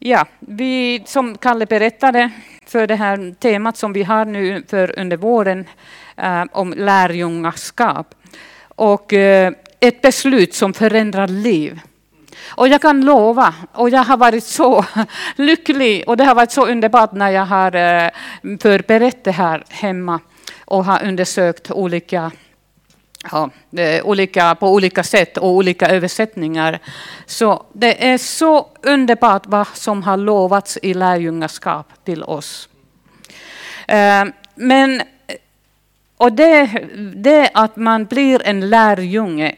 Ja, vi, som Kalle berättade för det här temat som vi har nu för under våren eh, om lärjungaskap. Och eh, ett beslut som förändrar liv. Och jag kan lova, och jag har varit så lycklig och det har varit så underbart när jag har eh, förberett det här hemma och har undersökt olika ja, eh, olika, på olika sätt och olika översättningar. Så det är så underbart vad som har lovats i lärjungaskap till oss. Eh, men och det, det att man blir en lärjunge,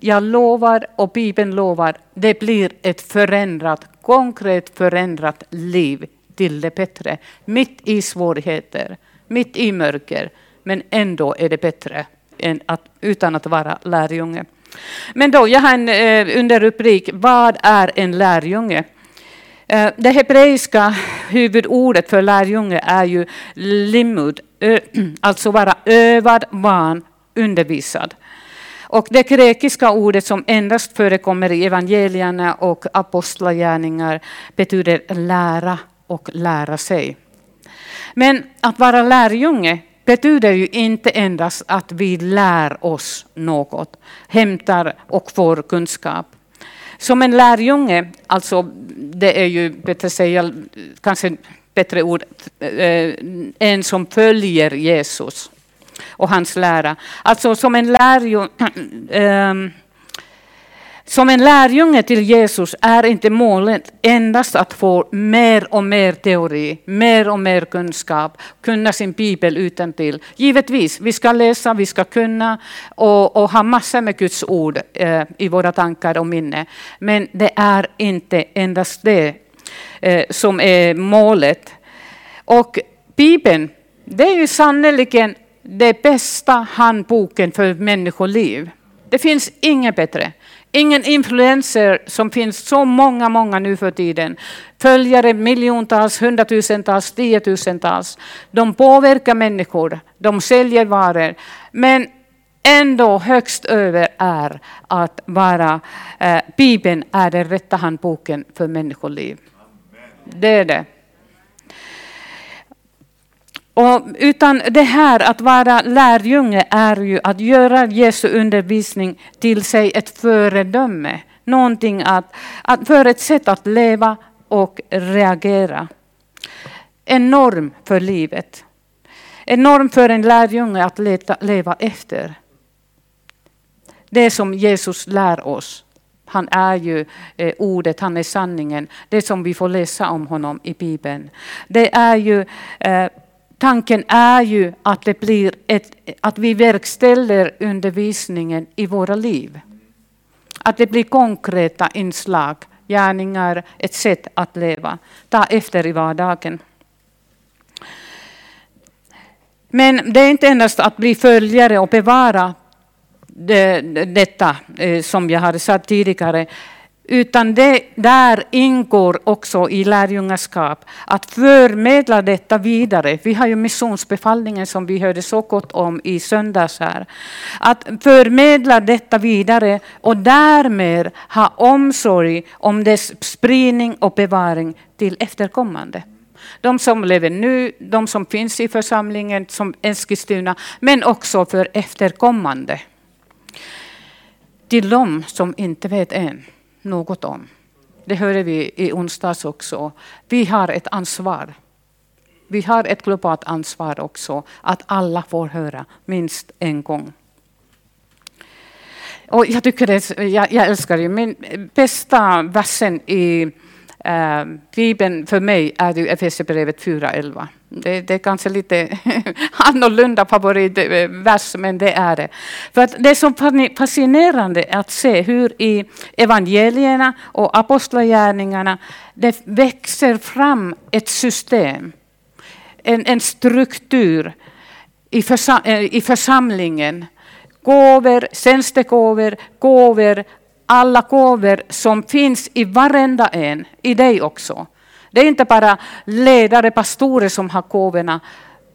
jag lovar och Bibeln lovar, det blir ett förändrat, konkret förändrat liv till det bättre. Mitt i svårigheter, mitt i mörker, men ändå är det bättre att, utan att vara lärjunge. Men då, jag har en eh, underrubrik, vad är en lärjunge? Eh, det hebreiska huvudordet för lärjunge är ju limud, alltså vara övad, van, undervisad. Och det grekiska ordet som endast förekommer i evangelierna och apostlagärningar betyder lära och lära sig. Men att vara lärjunge betyder ju inte endast att vi lär oss något, hämtar och får kunskap. Som en lärjunge, alltså det är ju bättre säga, kanske bättre ord, eh, en som följer Jesus och hans lära. Alltså som en lärjunge, eh, som en lärjunge till Jesus är inte målet endast att få mer och mer teori, mer och mer kunskap, kunna sin bibel utan till. Givetvis, vi ska läsa, vi ska kunna och, och ha massor med Guds ord eh, i våra tankar och minne. Men det är inte endast det eh, som är målet. Och Bibeln, det är ju sannerligen den bästa handboken för människoliv. Det finns inget bättre. Ingen influencer som finns så många, många nu för tiden. Följare miljontals, hundratusentals, tiotusentals. De påverkar människor, de säljer varor. Men ändå högst över är att vara, eh, Bibeln är den rätta handboken för människoliv. Det är det. Och utan det här att vara lärjunge är ju att göra Jesu undervisning till sig ett föredöme. Någonting att, att, för ett sätt att leva och reagera. En norm för livet. En norm för en lärjunge att leta, leva efter. Det som Jesus lär oss. Han är ju eh, ordet, han är sanningen. Det som vi får läsa om honom i Bibeln. Det är ju eh, Tanken är ju att, det blir ett, att vi verkställer undervisningen i våra liv. Att det blir konkreta inslag, gärningar, ett sätt att leva. Ta efter i vardagen. Men det är inte endast att bli följare och bevara det, detta, eh, som jag hade sagt tidigare, utan det, där ingår också i lärjungaskap att förmedla detta vidare. Vi har ju missionsbefallningen som vi hörde så gott om i söndags här. Att förmedla detta vidare och därmed ha omsorg om dess spridning och bevaring till efterkommande. De som lever nu, de som finns i församlingen som Eskilstuna, men också för efterkommande. Till de som inte vet än något om. Det hörde vi i onsdags också. Vi har ett ansvar. Vi har ett globalt ansvar också att alla får höra minst en gång. Och jag, tycker det, jag, jag älskar det. Min bästa versen i äh, Bibeln för mig är Efesierbrevet 4.11. Det, det är kanske lite annorlunda favoritvers, men det är det. För att det är så fascinerande att se hur i evangelierna och apostlagärningarna det växer fram ett system, en, en struktur i, försam, eh, i församlingen. Gåvor, tjänstegåvor, gåvor, alla gåvor som finns i varenda en, i dig också. Det är inte bara ledare, pastorer som har gåvorna,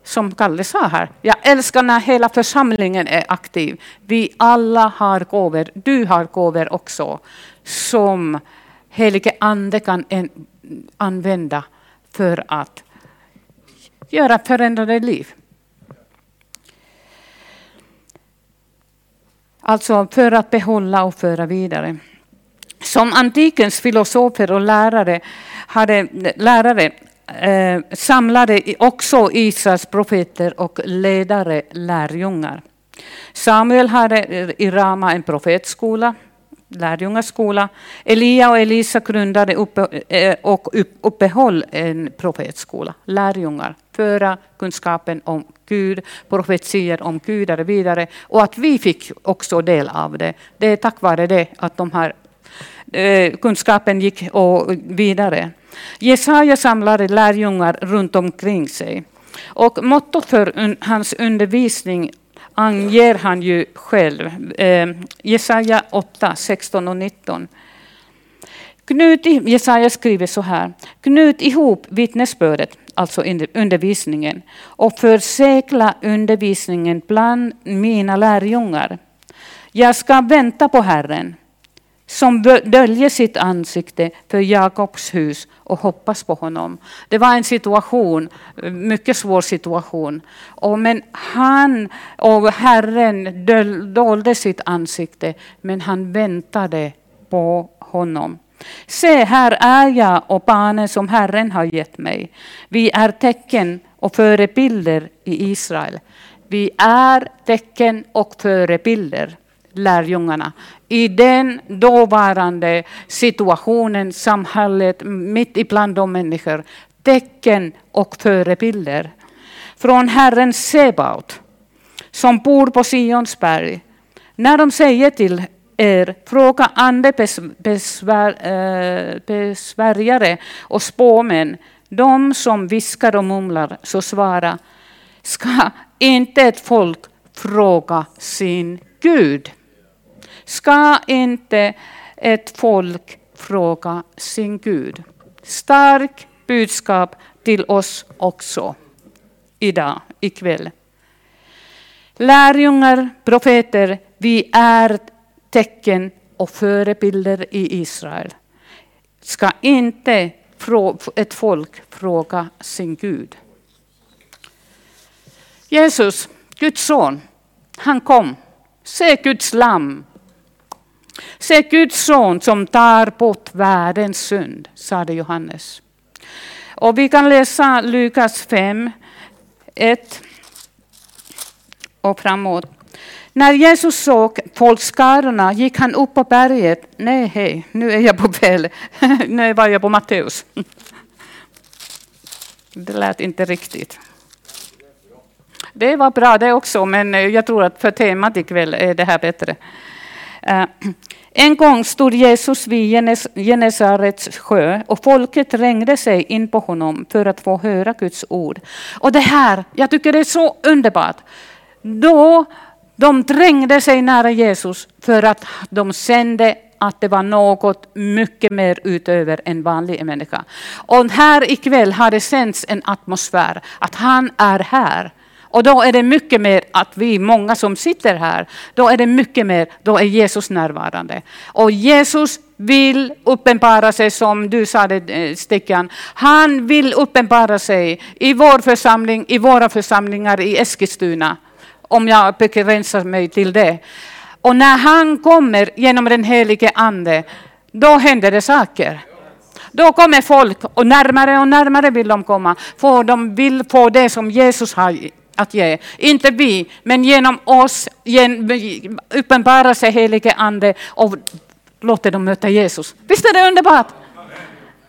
som Kalle sa här. Jag älskar när hela församlingen är aktiv. Vi alla har gåvor. Du har gåvor också. Som helige ande kan använda för att göra förändrade liv. Alltså för att behålla och föra vidare. Som antikens filosofer och lärare, hade, lärare eh, samlade också Israels profeter och ledare lärjungar. Samuel hade i Rama en profetskola, lärjungaskola. Elia och Elisa grundade uppe, eh, och uppehöll en profetskola, lärjungar, föra kunskapen om Gud, profetier om Gud och vidare. Och att vi fick också del av det. Det är tack vare det att de här eh, kunskapen gick och vidare. Jesaja samlade lärjungar runt omkring sig. Och mottot för hans undervisning anger han ju själv. Eh, Jesaja 8, 16 och 19. Knut, Jesaja skriver så här. Knut ihop vittnesbördet, alltså undervisningen, och försäkla undervisningen bland mina lärjungar. Jag ska vänta på Herren som döljer sitt ansikte för Jakobs hus och hoppas på honom. Det var en situation, mycket svår situation. Och men han och Herren dolde sitt ansikte, men han väntade på honom. Se, här är jag och barnen som Herren har gett mig. Vi är tecken och förebilder i Israel. Vi är tecken och förebilder lärjungarna. I den dåvarande situationen, samhället, mitt ibland de människor. Tecken och förebilder. Från Herren Sebaot, som bor på Sionsberg. När de säger till er, fråga ande besvär, eh, besvärjare och spåmän, de som viskar och mumlar, så svara, ska inte ett folk fråga sin Gud? Ska inte ett folk fråga sin Gud? Stark budskap till oss också idag, ikväll. Lärjungar, profeter, vi är tecken och förebilder i Israel. Ska inte ett folk fråga sin Gud? Jesus, Guds son, han kom. Se Guds lamm Se Guds son som tar bort världens synd, sade Johannes. Och vi kan läsa Lukas 5, 1 och framåt. När Jesus såg folkskarorna gick han upp på berget. Nej, hej, nu är jag på fel. nu var jag på Matteus. Det lät inte riktigt. Det var bra det också, men jag tror att för temat ikväll är det här bättre. Eh, en gång stod Jesus vid Genesarets sjö och folket trängde sig in på honom för att få höra Guds ord. Och det här, jag tycker det är så underbart. Då de trängde sig nära Jesus för att de kände att det var något mycket mer utöver en vanlig människa. Och här ikväll har det sänts en atmosfär att han är här. Och då är det mycket mer att vi, många som sitter här, då är det mycket mer, då är Jesus närvarande. Och Jesus vill uppenbara sig som du sa det eh, Stickan. Han vill uppenbara sig i vår församling, i våra församlingar i Eskilstuna. Om jag begränsar mig till det. Och när han kommer genom den helige ande, då händer det saker. Då kommer folk och närmare och närmare vill de komma. För de vill få det som Jesus har att ge. Inte vi, men genom oss uppenbarar sig helige ande och låter dem möta Jesus. Visst är det underbart?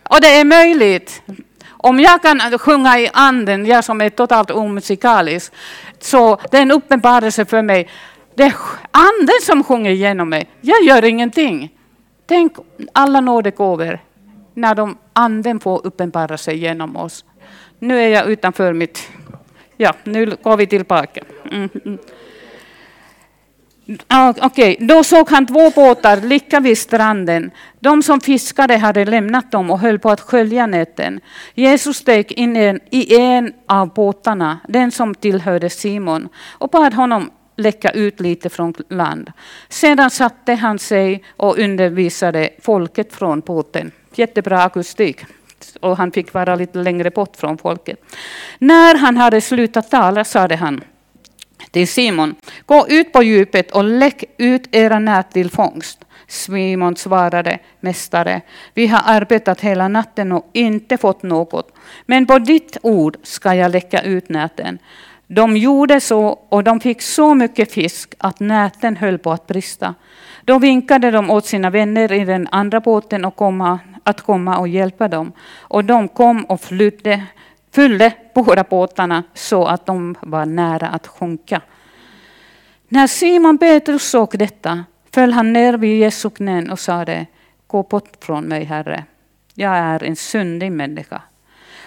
Och det är möjligt. Om jag kan sjunga i anden, jag som är totalt omusikalisk, så det är en uppenbarelse för mig. Det är anden som sjunger genom mig. Jag gör ingenting. Tänk alla nådegåvor när de anden får uppenbara sig genom oss. Nu är jag utanför mitt Ja, nu går vi tillbaka. Mm. mm. Ah, okej, okay. då såg han två båtar ligga vid stranden. De som fiskade hade lämnat dem och höll på att skölja näten. Jesus steg in i en av båtarna, den som tillhörde Simon, och bad honom läcka ut lite från land. Sedan satte han sig och undervisade folket från båten. Jättebra akustik och han fick vara lite längre bort från folket. När han hade slutat tala sade han till Simon, gå ut på djupet och lägg ut era nät till fångst. Simon svarade, Mästare, vi har arbetat hela natten och inte fått något, men på ditt ord ska jag lägga ut näten. De gjorde så och de fick så mycket fisk att näten höll på att brista. Då vinkade de åt sina vänner i den andra båten och komma, att komma och hjälpa dem. Och de kom och flydde, fyllde båda båtarna så att de var nära att sjunka. När Simon Petrus såg detta föll han ner vid Jesu knän och sade, gå bort från mig, Herre. Jag är en syndig människa.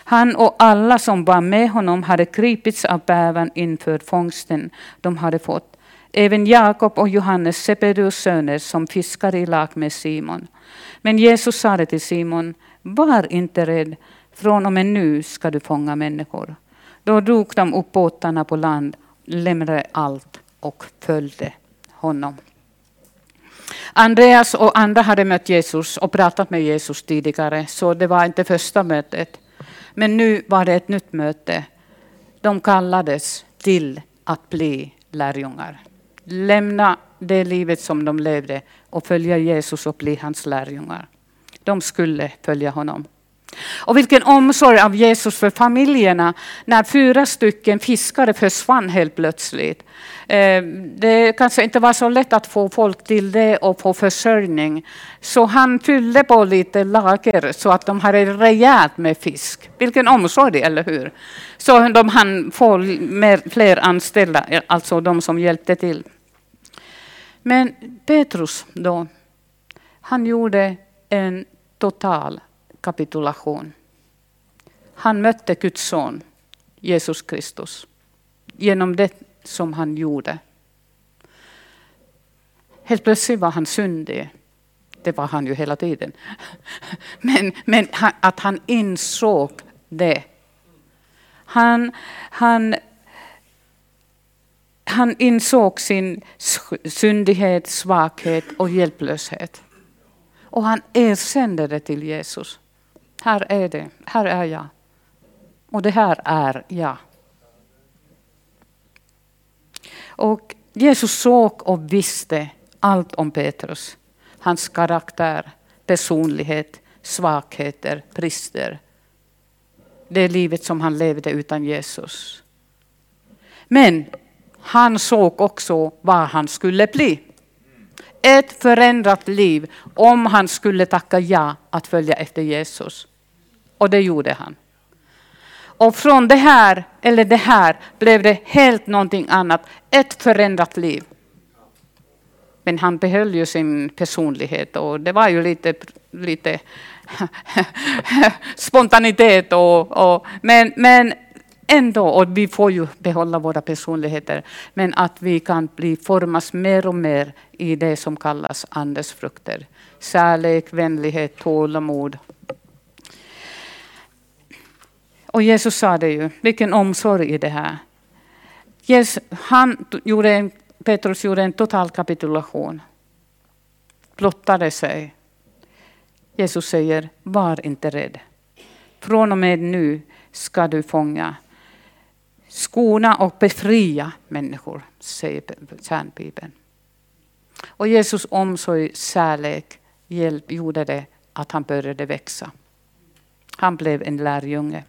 Han och alla som var med honom hade gripits av bävan inför fångsten de hade fått. Även Jakob och Johannes, Sebedeus söner, som fiskade i lag med Simon. Men Jesus sade till Simon, var inte rädd, från och med nu ska du fånga människor. Då drog de upp båtarna på land, lämnade allt och följde honom. Andreas och andra hade mött Jesus och pratat med Jesus tidigare, så det var inte första mötet. Men nu var det ett nytt möte. De kallades till att bli lärjungar. Lämna det livet som de levde och följa Jesus och bli hans lärjungar. De skulle följa honom. Och vilken omsorg av Jesus för familjerna när fyra stycken fiskare försvann helt plötsligt. Eh, det kanske inte var så lätt att få folk till det och få försörjning. Så han fyllde på lite lager så att de hade rejält med fisk. Vilken omsorg, eller hur? Så de hann få mer, fler anställda, alltså de som hjälpte till. Men Petrus då, han gjorde en total kapitulation. Han mötte Guds son, Jesus Kristus, genom det som han gjorde. Helt plötsligt var han syndig. Det var han ju hela tiden. Men, men att han insåg det. Han, han, han insåg sin syndighet, svaghet och hjälplöshet. Och han erkände det till Jesus. Här är det, här är jag. Och det här är jag. Och Jesus såg och visste allt om Petrus. Hans karaktär, personlighet, svagheter, brister. Det livet som han levde utan Jesus. Men han såg också vad han skulle bli. Ett förändrat liv om han skulle tacka ja att följa efter Jesus. Och det gjorde han. Och från det här, eller det här, blev det helt någonting annat. Ett förändrat liv. Men han behöll ju sin personlighet och det var ju lite, lite spontanitet. Och, och, men, men ändå, och vi får ju behålla våra personligheter, men att vi kan bli formas mer och mer i det som kallas Andens frukter. Kärlek, vänlighet, tålamod, och Jesus sa det ju, vilken omsorg i det här. Jesus, han gjorde en, Petrus gjorde en total kapitulation. Blottade sig. Jesus säger, var inte rädd. Från och med nu ska du fånga, skona och befria människor, säger kärnbibeln. Och Jesus omsorg, kärlek, hjälp gjorde det att han började växa. Han blev en lärjunge.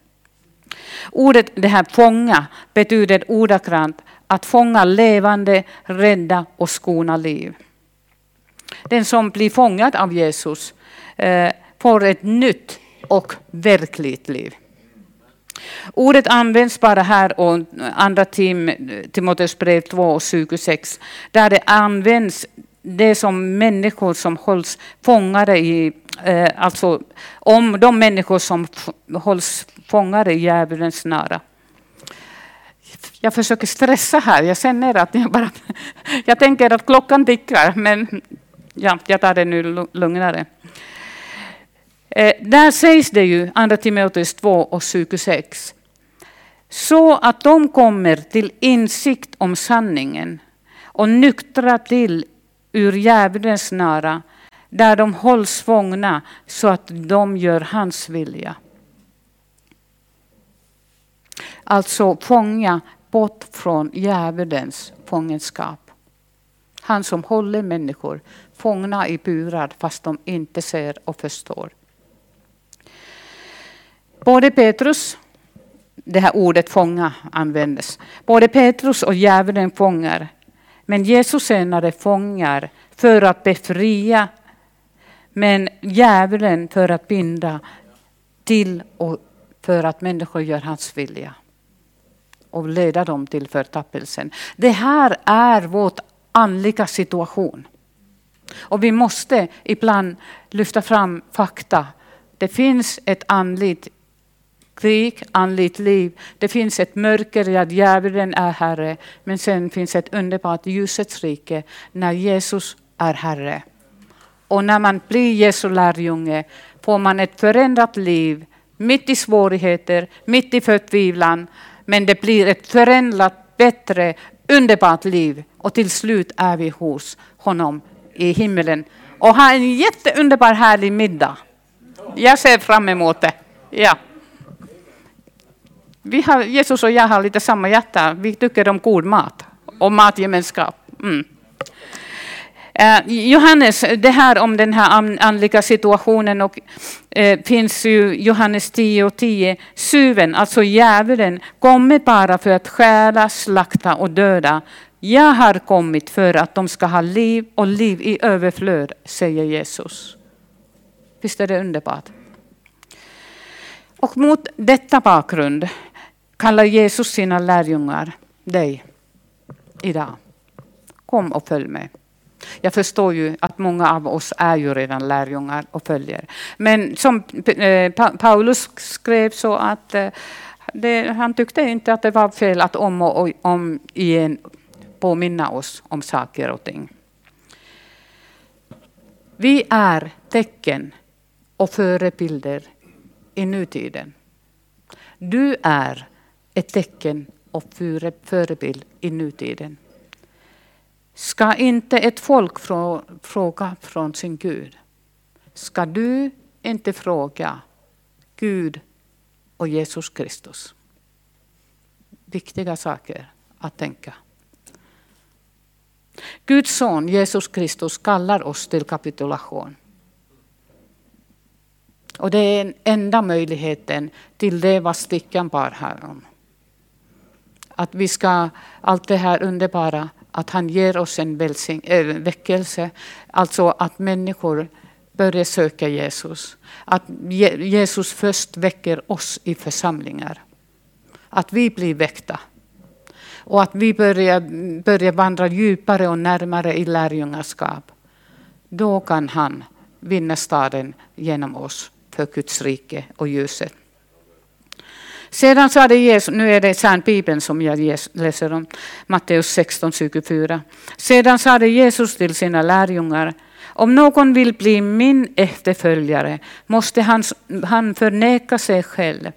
Ordet det här fånga betyder ordagrant att fånga levande, rädda och skona liv. Den som blir fångad av Jesus eh, får ett nytt och verkligt liv. Ordet används bara här och andra tim, Timoteus brev 2 och 26, där det används det som människor som hålls fångade i, eh, alltså om de människor som hålls fångade i djävulens nära. Jag försöker stressa här, jag känner att jag bara... Jag tänker att klockan tickar, men ja, jag tar det nu lugnare. Eh, där sägs det ju, Andra Timoteus 2 och 26, så att de kommer till insikt om sanningen och nyktra till ur djävulens nära. där de hålls fångna så att de gör hans vilja. alltså fånga bort från djävulens fångenskap. Han som håller människor fångna i burar fast de inte ser och förstår. Både Petrus, det här ordet fånga användes, både Petrus och djävulen fångar. Men Jesus senare fångar för att befria, men djävulen för att binda till och för att människor gör hans vilja och leda dem till förtappelsen. Det här är vår andliga situation. Och vi måste ibland lyfta fram fakta. Det finns ett andligt krig, andligt liv. Det finns ett mörker att djävulen är herre. Men sen finns ett underbart ljusets rike när Jesus är herre. Och när man blir Jesu lärjunge får man ett förändrat liv mitt i svårigheter, mitt i förtvivlan. Men det blir ett förändrat, bättre, underbart liv. Och till slut är vi hos honom i himmelen. Och ha en jätteunderbar härlig middag. Jag ser fram emot det. Ja. Vi har, Jesus och jag har lite samma hjärta. Vi tycker om god mat och matgemenskap. Mm. Eh, Johannes, det här om den här andliga situationen och, eh, finns ju Johannes 10 och 10. Suven, alltså djävulen, kommer bara för att stjäla, slakta och döda. Jag har kommit för att de ska ha liv och liv i överflöd, säger Jesus. Visst är det underbart? Och mot detta bakgrund kallar Jesus sina lärjungar, dig, idag. Kom och följ med. Jag förstår ju att många av oss är ju redan lärjungar och följer. Men som eh, Paulus skrev så att eh, det, han tyckte inte att det var fel att om och om igen påminna oss om saker och ting. Vi är tecken och förebilder i nutiden. Du är ett tecken och förebild i nutiden. Ska inte ett folk fråga från sin Gud? Ska du inte fråga Gud och Jesus Kristus? Viktiga saker att tänka. Guds son Jesus Kristus kallar oss till kapitulation. Och det är den enda möjligheten till det vad stickan bar här om. Att vi ska, allt det här underbara, att han ger oss en välsing, äh, eh, väckelse. Alltså att människor börjar söka Jesus. Att Jesus först väcker oss i församlingar. Att vi blir väckta. Och att vi börjar, börjar vandra djupare och närmare i lärjungaskap. Då kan han vinna staden genom oss för Guds rike och ljuset. Sedan sa det Jesus, nu är det sann Bibeln som jag läser om, Matteus 16, 24. Sedan sade Jesus till sina lärjungar, om någon vill bli min efterföljare måste han, han förneka sig själv,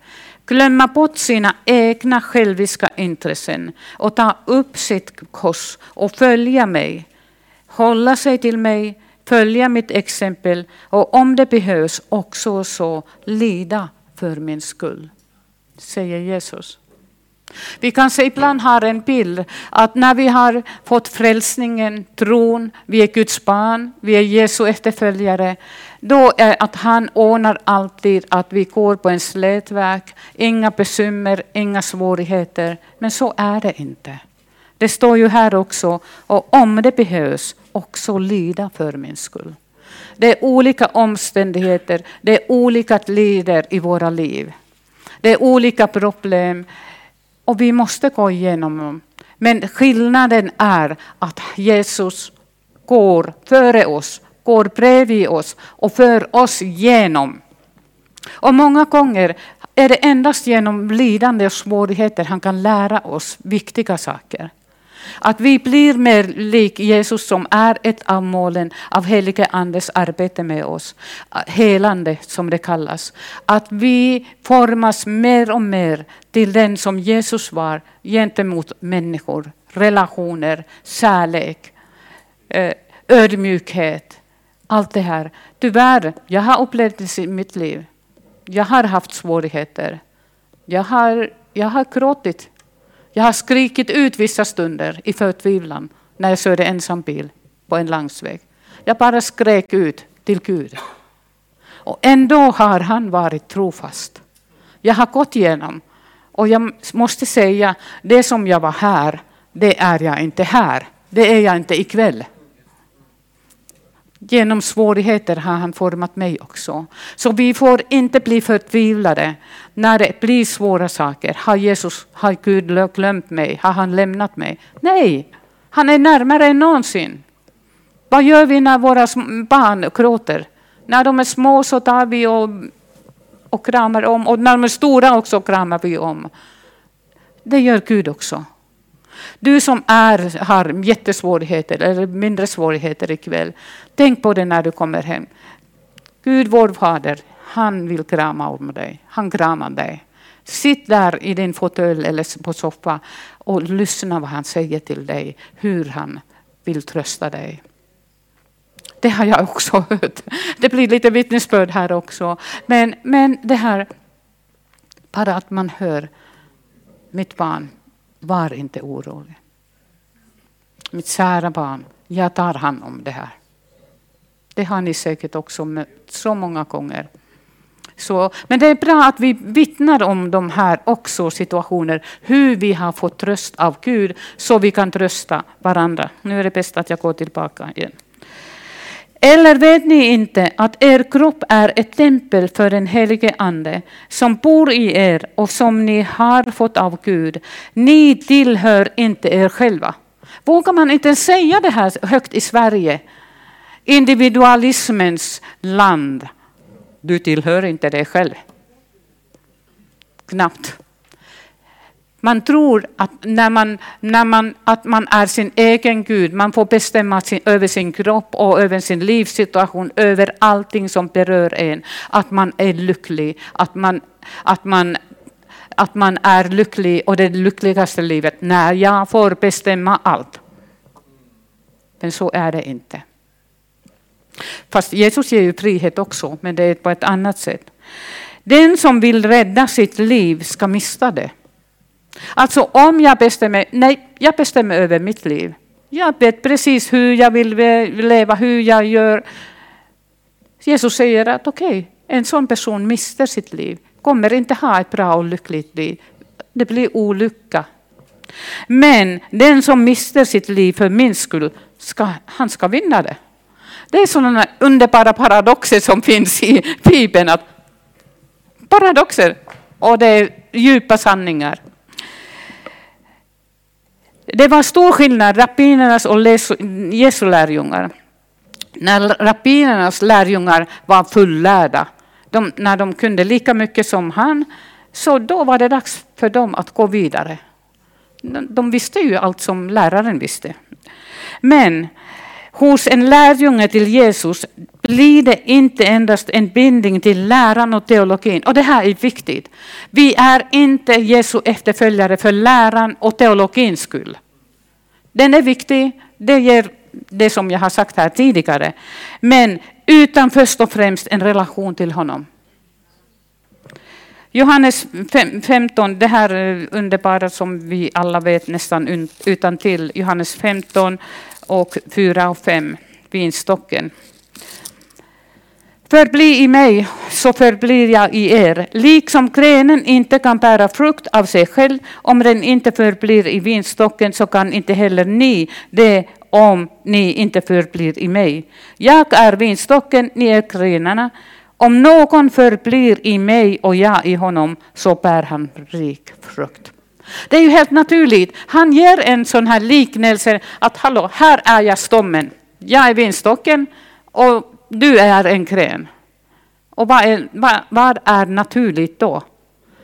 glömma bort sina egna själviska intressen och ta upp sitt kors och följa mig. Hålla sig till mig, följa mitt exempel och om det behövs också så lida för min skull säger Jesus. Vi kanske ibland har en bild att när vi har fått frälsningen, tron, vi är Guds barn, vi är Jesu efterföljare, då är att han ordnar alltid att vi går på en slätväg, inga bekymmer, inga svårigheter. Men så är det inte. Det står ju här också, och om det behövs, också lida för min skull. Det är olika omständigheter, det är olika lider i våra liv. Det är olika problem och vi måste gå igenom dem. Men skillnaden är att Jesus går före oss, går bredvid oss och för oss genom. Och många gånger är det endast genom lidande och svårigheter han kan lära oss viktiga saker. Att vi blir mer lik Jesus som är ett av målen av helige Andes arbete med oss. Helande som det kallas. Att vi formas mer och mer till den som Jesus var gentemot människor. Relationer, kärlek, eh, ödmjukhet. Allt det här. Tyvärr, jag har upplevt det i mitt liv. Jag har haft svårigheter. Jag har jag har gråtit. Jag har skrikit ut vissa stunder i förtvivlan när jag körde ensam bil på en landsväg. Jag bara skrek ut till Gud. Och ändå har han varit trofast. Jag har gått igenom och jag måste säga, det som jag var här, det är jag inte här. Det är jag inte ikväll. Genom svårigheter har han format mig också. Så vi får inte bli förtvivlade när det blir svåra saker. Har Jesus, har Gud glömt mig? Har han lämnat mig? Nej, han är närmare än någonsin. Vad gör vi när våra barn gråter? När de är små så tar vi och, och kramar om och när de är stora också kramar vi om. Det gör Gud också. Du som är, har jättesvårigheter eller mindre svårigheter ikväll, tänk på det när du kommer hem. Gud vår Fader, han vill krama om dig. Han kramar dig. Sitt där i din fåtölj eller på soffa och lyssna vad han säger till dig, hur han vill trösta dig. Det har jag också hört. Det blir lite vittnesbörd här också. Men, men det här, bara att man hör mitt barn, var inte orolig. Mitt kära barn, jag tar hand om det här. Det har ni säkert också mött så många gånger. Så, men det är bra att vi vittnar om de här också situationer, hur vi har fått tröst av Gud, så vi kan trösta varandra. Nu är det bäst att jag går tillbaka igen. Eller vet ni inte att er kropp är ett tempel för den helige Ande som bor i er och som ni har fått av Gud. Ni tillhör inte er själva. Vågar man inte säga det här högt i Sverige? Individualismens land. Du tillhör inte dig själv. Knappt. Man tror att, när man, när man, att man är sin egen Gud, man får bestämma sin, över sin kropp och över sin livssituation, över allting som berör en. Att man är lycklig, att man, att man, att man är lycklig och det lyckligaste livet när jag får bestämma allt. Men så är det inte. Fast Jesus ger ju frihet också, men det är på ett annat sätt. Den som vill rädda sitt liv ska mista det. Alltså om jag bestämmer, nej, jag bestämmer över mitt liv. Jag vet precis hur jag vill leva, hur jag gör. Jesus säger att okej, okay, en sån person mister sitt liv, kommer inte ha ett bra och lyckligt liv. Det blir olycka. Men den som mister sitt liv för min skull, ska, han ska vinna det. Det är sådana underbara paradoxer som finns i Bibeln. Att paradoxer, och det är djupa sanningar. Det var stor skillnad rappinernas och Jesu lärjungar. När rappinernas lärjungar var fullärda, de, när de kunde lika mycket som han, så då var det dags för dem att gå vidare. De, de visste ju allt som läraren visste. Men hos en lärjunge till Jesus blir det inte endast en bindning till läran och teologin. Och det här är viktigt. Vi är inte Jesu efterföljare för läran och teologins skull. Den är viktig, det ger det som jag har sagt här tidigare. Men utan först och främst en relation till honom. Johannes 15, det här eh, underbara som vi alla vet nästan utan till. Johannes 15 och 4 och 5, vinstocken. Förbli i mig, så förblir jag i er. Liksom grenen inte kan bära frukt av sig själv, om den inte förblir i vinstocken, så kan inte heller ni det om ni inte förblir i mig. Jag är vinstocken, ni är grenarna. Om någon förblir i mig och jag i honom, så bär han rik frukt. Det är ju helt naturligt. Han ger en sån här liknelse att hallå, här är jag stommen. Jag är vinstocken och du är en gren. Och vad är, vad, vad är naturligt då?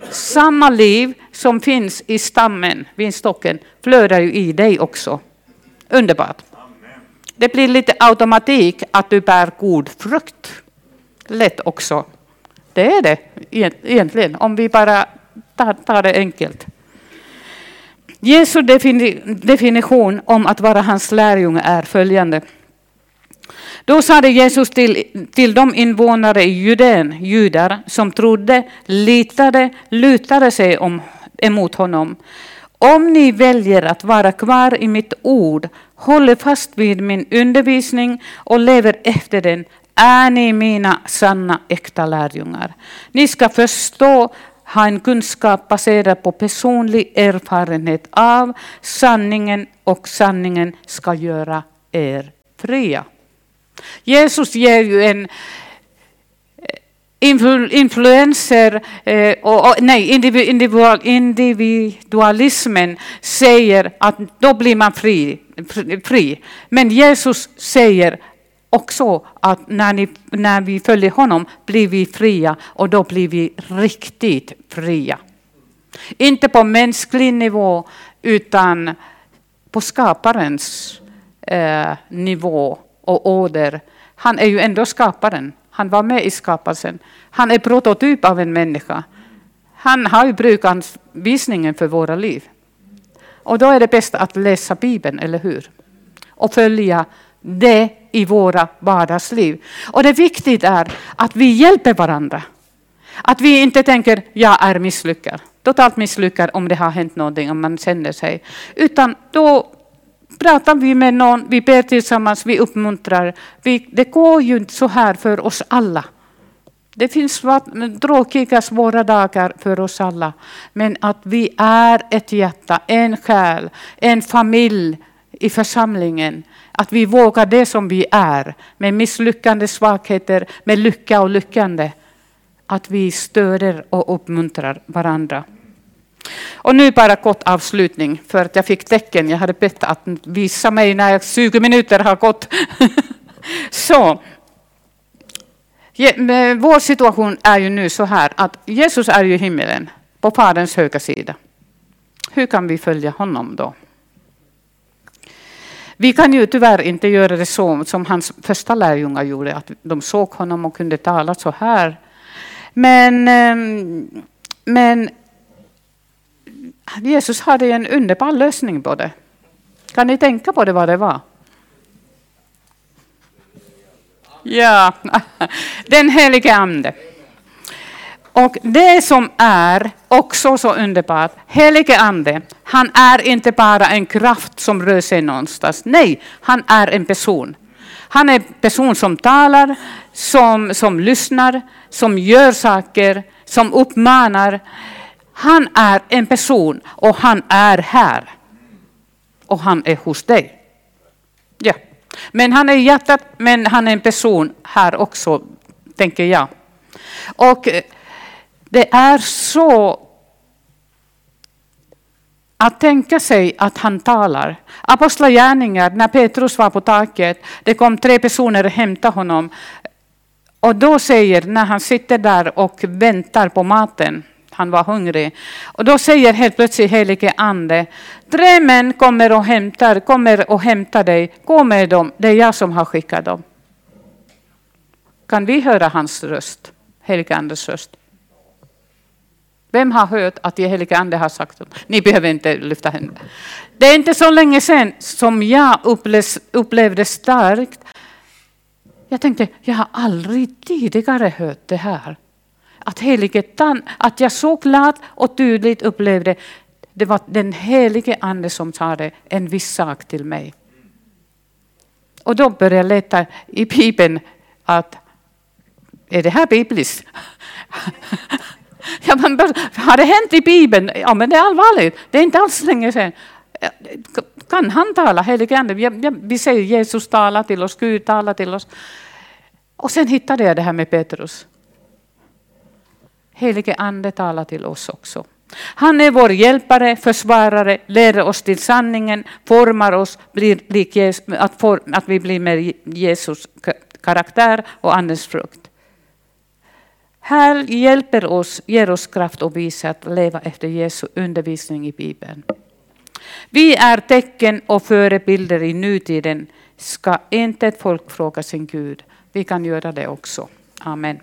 Samma liv som finns i stammen, vinstocken, flödar ju i dig också. Underbart. Det blir lite automatik att du bär god frukt. Lätt också. Det är det egentligen, om vi bara tar, tar det enkelt. Jesu definition om att vara hans lärjunge är följande. Då sade Jesus till, till de invånare i Judén, judar, som trodde, litade, lutade sig om, emot honom. Om ni väljer att vara kvar i mitt ord, håller fast vid min undervisning och lever efter den, är ni mina sanna äkta lärjungar. Ni ska förstå ha en kunskap baserad på personlig erfarenhet av sanningen och sanningen ska göra er fria. Jesus ger ju en eh, influenser, eh, och, och, nej, individualismen säger att då blir man fri, fri. Men Jesus säger också att när, ni, när vi följer honom blir vi fria och då blir vi riktigt fria. Inte på mänsklig nivå utan på skaparens eh, nivå och åder. Han är ju ändå skaparen. Han var med i skapelsen. Han är prototyp av en människa. Han har ju brukanvisningen för våra liv. Och då är det bäst att läsa Bibeln, eller hur? Och följa det i våra vardagsliv. Och det viktiga är att vi hjälper varandra. Att vi inte tänker, jag är misslyckad. Totalt misslyckad om det har hänt någonting, om man känner sig. Utan då pratar vi med någon, vi ber tillsammans, vi uppmuntrar. Vi, det går ju inte så här för oss alla. Det finns tråkiga, svåra dagar för oss alla. Men att vi är ett hjärta, en själ, en familj i församlingen. Att vi vågar det som vi är, med misslyckande, svagheter, med lycka och lyckande. Att vi stöder och uppmuntrar varandra. Och nu bara kort avslutning, för att jag fick tecken. Jag hade bett att visa mig när 20 minuter har gått. Så. Vår situation är ju nu så här att Jesus är ju i himmelen, på Faderns högra sida. Hur kan vi följa honom då? Vi kan ju tyvärr inte göra det så som hans första lärjungar gjorde, att de såg honom och kunde tala så här. Men, ehm, men Jesus hade en underbar lösning på det. Kan ni tänka på det vad det var? Ja, den helige Ande. Och det som är också så underbart, helige Ande, han är inte bara en kraft som rör sig någonstans. Nej, han är en person. Han är en person som talar, som, som lyssnar, som gör saker, som uppmanar. Han är en person och han är här. Och han är hos dig. Ja. Men han är i hjärtat, men han är en person här också, tänker jag. Och eh, det är så att tänka sig att han talar. Apostlagärningar, när Petrus var på taket, det kom tre personer och hämtade honom. Och då säger, när han sitter där och väntar på maten, han var hungrig. Och då säger helt plötsligt helige ande, tre män kommer och hämtar, kommer och hämtar dig, gå med dem, det är jag som har skickat dem. Kan vi höra hans röst, helige andes röst? Vem har hört att den helige ande har sagt det? Ni behöver inte lyfta händerna. Det är inte så länge sedan som jag upplevde starkt. Jag tänkte, jag har aldrig tidigare hört det här att helige att jag så klart och tydligt upplevde det var den helige ande som sa en viss sak till mig. Och då började jag leta i Bibeln att är det här bibliskt? ja, men, har det hänt i Bibeln? Ja, men det är allvarligt. Det är inte alls länge sedan. Kan han tala, helige ande? Vi säger Jesus talar till oss, Gud talar till oss. Och sen hittade jag det här med Petrus. Helige Ande talar till oss också. Han är vår hjälpare, försvarare, leder oss till sanningen, formar oss blir lik Jesus, att, for, att vi blir med Jesus karaktär och Andens frukt. Här hjälper oss, ger oss kraft och visar att leva efter Jesu undervisning i Bibeln. Vi är tecken och förebilder i nutiden. Ska inte ett folk fråga sin Gud? Vi kan göra det också. Amen.